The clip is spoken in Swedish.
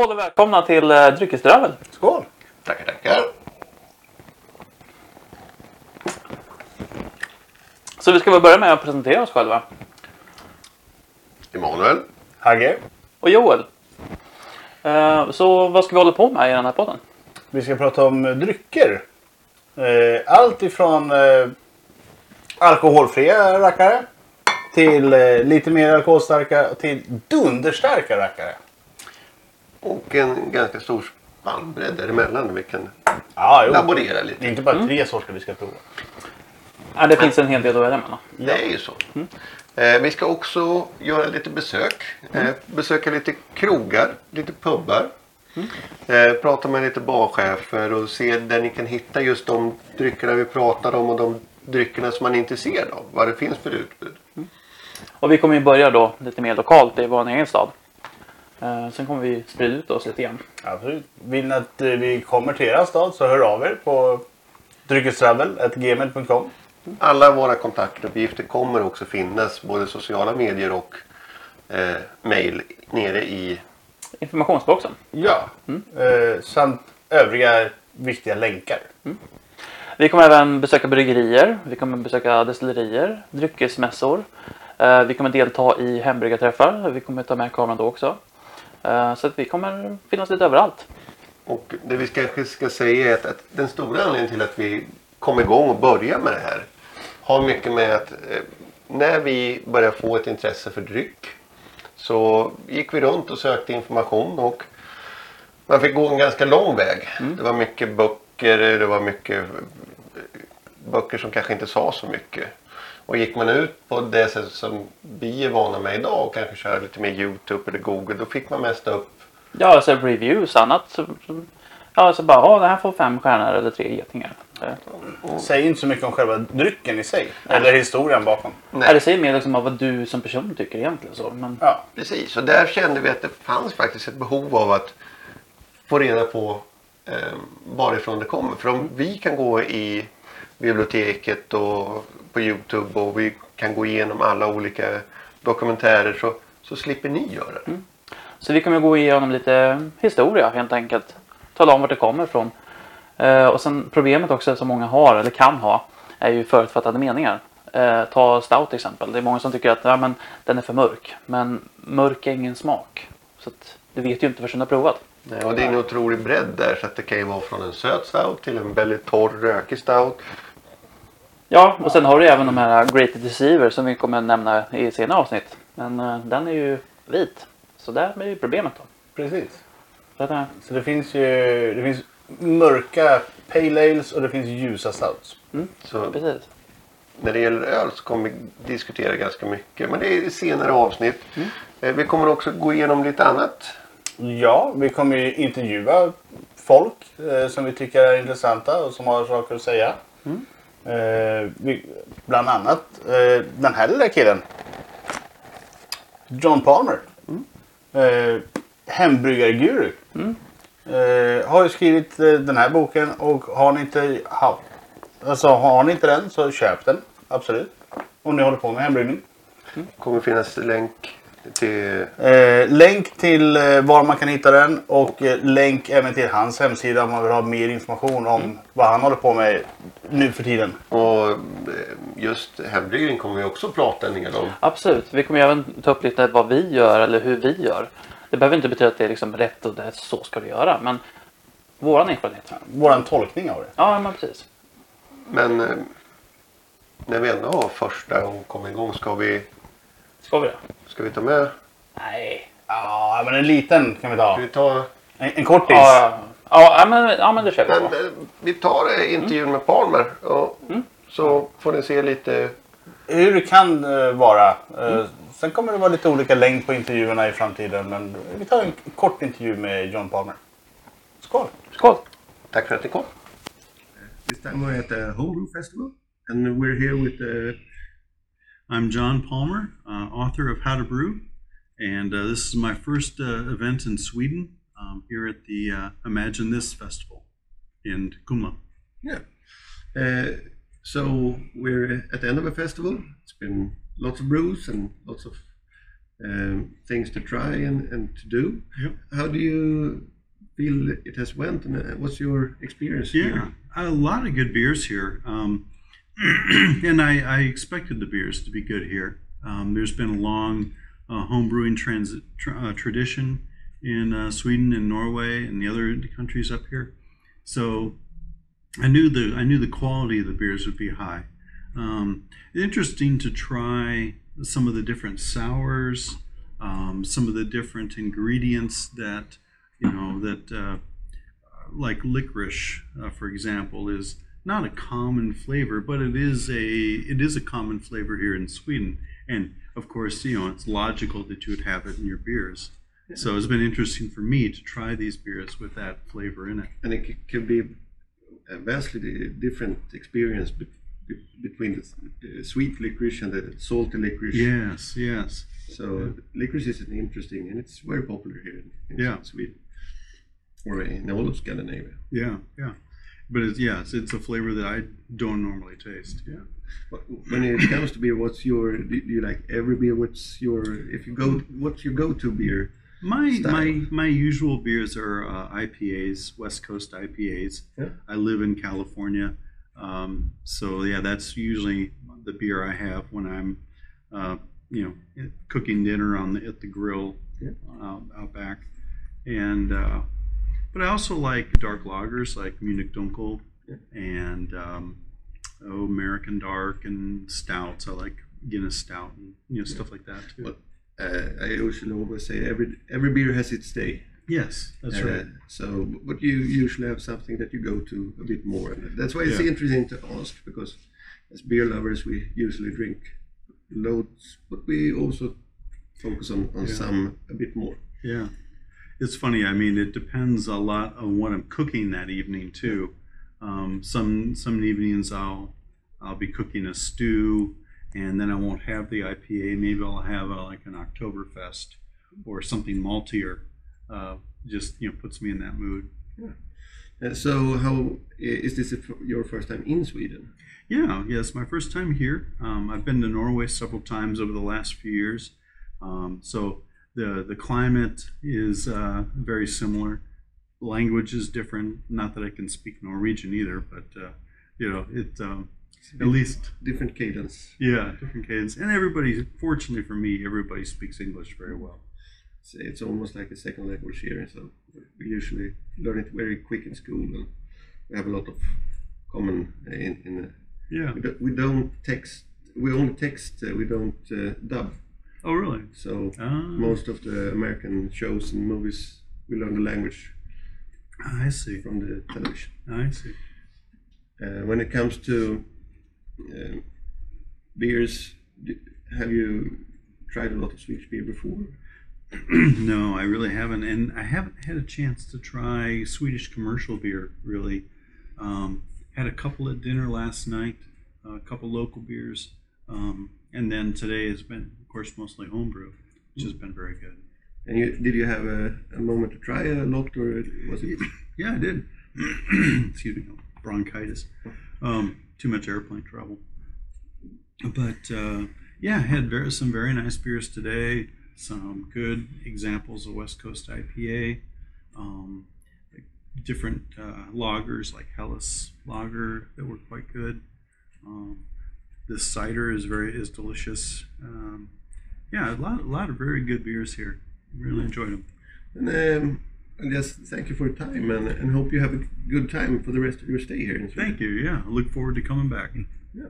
Skål och välkomna till uh, Dryckesdravel. Skål! Tackar, tackar. Så vi ska väl börja med att presentera oss själva. Emanuel. Hagge. Och Joel. Eh, så vad ska vi hålla på med i den här podden? Vi ska prata om drycker. Eh, Allt ifrån eh, alkoholfria rackare till eh, lite mer alkoholstarka till dunderstarka rackare. Och en ganska stor spannbredd däremellan. Vi kan Ja, jo. laborera Det är lite. inte bara tre sorter vi ska prova. Ja, det finns en hel del att välja mellan. Det är ju så. Eh, vi ska också göra lite besök. Eh, besöka lite krogar, lite pubbar. Eh, prata med lite barchefer och se där ni kan hitta just de dryckerna vi pratar om och de dryckerna som man är intresserad av. Vad det finns för utbud. Och vi kommer ju börja då lite mer lokalt i vår egen stad. Eh, sen kommer vi sprida ut oss lite grann. Absolut. Vill ni att eh, vi kommer till er stad så hör av er på dryckestravel.gmail.com. Alla våra kontaktuppgifter kommer också finnas både sociala medier och eh, mail nere i Informationsboxen. Ja. Eh, samt övriga viktiga länkar. Vi kommer även besöka bryggerier, vi kommer besöka destillerier, dryckesmässor. Eh, vi kommer delta i hembryggarträffar, vi kommer ta med kameran då också. Eh, så att vi kommer finnas lite överallt. Och det vi kanske ska säga är att, att den stora anledningen till att vi kom igång och började med det här har mycket med att eh, när vi började få ett intresse för dryck så gick vi runt och sökte information och man fick gå en ganska lång väg. Det var mycket böcker, det var mycket eh, böcker som kanske inte sa så mycket. Och gick man ut på det sätt som vi är vana med idag och kanske köra lite mer Youtube eller Google då fick man mest upp Ja, alltså reviews annat. Så, ja, så bara, ja, det här får fem stjärnor eller tre getingar. Eh, Säg inte så mycket om själva drycken i sig. Eller historien bakom. Nej. Det säger mer liksom vad du som person tycker egentligen. Så. Men, Ja. Precis, och där kände vi att det fanns faktiskt ett behov av att få reda på eh, varifrån det kommer. För om vi kan gå i biblioteket och på Youtube och vi kan gå igenom alla olika dokumentärer så, så slipper ni göra det. Mm. Så vi kommer gå igenom lite historia helt enkelt. Tala om vart det kommer ifrån. Eh, och sen problemet också som många har eller kan ha är ju förutfattade meningar. Eh, ta stout till exempel. Det är många som tycker att ja, men, den är för mörk. Men mörk är ingen smak. Så att, du vet ju inte förrän du har provat. Nej, Och det är en otrolig bredd där så att det kan ju vara från en söt stout till en väldigt torr rökig stout. Ja, och sen har du även de här Great Deceiver som vi kommer nämna i senare avsnitt. Men eh, den är ju vit. Så där är ju problemet då. Precis. Så att, eh, Så det finns ju det finns mörka pale ales och det finns ljusa stouts. Så precis. när det gäller öl så kommer vi diskutera ganska mycket. Men det är i senare avsnitt. Eh, Vi kommer också gå igenom lite annat. Ja, vi kommer ju intervjua folk eh, som vi tycker är intressanta och som har saker att säga. Eh, vi, bland annat eh, den här lilla killen. John Palmer. Eh, hembryggarguru. Eh, har ju skrivit eh, den här boken och har ni inte ha, alltså, har ni inte den så köp den. Absolut. Om ni håller på med hembryggning. kommer finnas länk till Eh, länk till eh, var man kan hitta den och eh, länk även till hans hemsida om man vill ha mer information om vad han håller på med nu för tiden. och eh, just hembryggning kommer vi också prata en del om. Absolut. Vi kommer även ta upp lite vad vi gör eller hur vi gör. Det behöver inte betyda att det är liksom rätt och det är så ska du göra. Men våran erfarenhet. Våran tolkning av det. Ja, men precis. Men eh, när vi ändå har första gången kommit igång ska vi, Ska vi det? ska vi ta med? Nej. Ja, men en liten kan vi ta. Ska vi ta En, en kortis. Ja, ja, ja, men, ja, men det kör vi men, på. eh, vi tar eh, intervjun med Palmer och så får ni se lite Hur det kan vara. Eh, Sen kommer det vara lite olika längd på intervjuerna i framtiden. Men vi tar en kort intervju med John Palmer. Skål! Skål! Tack för att ni kom. This time we're at the Homebrew Festival and we're here with uh, I'm John Palmer, uh, author of How to Brew, and uh, this is my first uh, event in Sweden um, here at the uh, Imagine This Festival in Kumla. Yeah. Uh, so we're at the end of a festival. It's been lots of brews and lots of um, things to try and, and to do. Yep. How do you feel it has went, and uh, what's your experience? Yeah, here? a lot of good beers here. Um, and I, I expected the beers to be good here. Um, there's been a long uh, home brewing transit, tr- uh, tradition in uh, Sweden and Norway and the other countries up here. So I knew the I knew the quality of the beers would be high. Um, interesting to try some of the different sours, um, some of the different ingredients that you know that uh, like licorice, uh, for example, is not a common flavor, but it is a it is a common flavor here in Sweden. And of course, you know it's logical that you would have it in your beers. So it's been interesting for me to try these beers with that flavor in it. and it can be a vastly different experience be- be- between the sweet licorice and the salty licorice. Yes, yes. So licorice is an interesting, and it's very popular here in, in Yeah. Sweden or in all of Scandinavia. Yeah, yeah. But it's, yes, it's a flavor that I don't normally taste. Yeah. But when it comes to beer, what's your? Do do you like every beer? What's your? If you go, what's your go-to beer? My Style. my my usual beers are uh, IPAs, West Coast IPAs. Yeah. I live in California, um, so yeah, that's usually the beer I have when I'm, uh, you know, cooking dinner on the at the grill Yeah. out, out back, and uh, but I also like dark lagers like Munich Dunkel Yeah. and um, oh American Dark and stouts. I like Guinness Stout and you know stuff like that too. Well, Uh, I usually always say every every beer has its day. yes, that's Uh, right. So, but you usually have something that you go to a bit more, and that's why it's Yeah. interesting to ask because as beer lovers, we usually drink loads, but we also focus on, on Yeah. some a bit more. Yeah. It's funny. I mean, it depends a lot on what I'm cooking that evening too. Um, some some evenings I'll I'll be cooking a stew, and then I won't have the IPA. Maybe I'll have a, like an Oktoberfest or something maltier. Uh, just you know puts me in that mood. Uh, so, how is this your first time in Sweden? Yeah, yeah, it's my first time here. Um, I've been to Norway several times over the last few years. Um, so the the climate is uh, very similar. Language is different. Not that I can speak Norwegian either, but uh, you know, it um, at least Different cadence. yeah, different cadence. And everybody, fortunately for me, everybody speaks English very well. It's, it's almost like a second language here, so we usually learn it very quick in school, and we have a lot of common uh, in. in Yeah. we, don't, we don't text. We only text. Uh, we don't uh, dub. Oh, really? So Ah, most of the American shows and movies, we learn the language I see. from the television. I see. Uh, when it comes to um beers, have you tried a lot of Swedish beer before? no, I really haven't, and I haven't had a chance to try Swedish commercial beer. Really, um, had a couple at dinner last night, a couple local beers, um, and then today has been, course, mostly homebrew, which has been very good. And you, did you have a, a moment to try a lot, or was it? Yeah, I did. Excuse me, bronchitis. Um, too much airplane travel. But uh, yeah, I had very, some very nice beers today. Some good examples of West Coast IPA. Um, different uh, lagers like Hellas Lager that were quite good. Um, this cider is very is delicious. Um, yeah, a lot, a lot of very good beers here. Really enjoyed them. And um, I just thank you for your time, and, and hope you have a good time for the rest of your stay here in Sweden. Thank you. Yeah, I look forward to coming back. Yeah.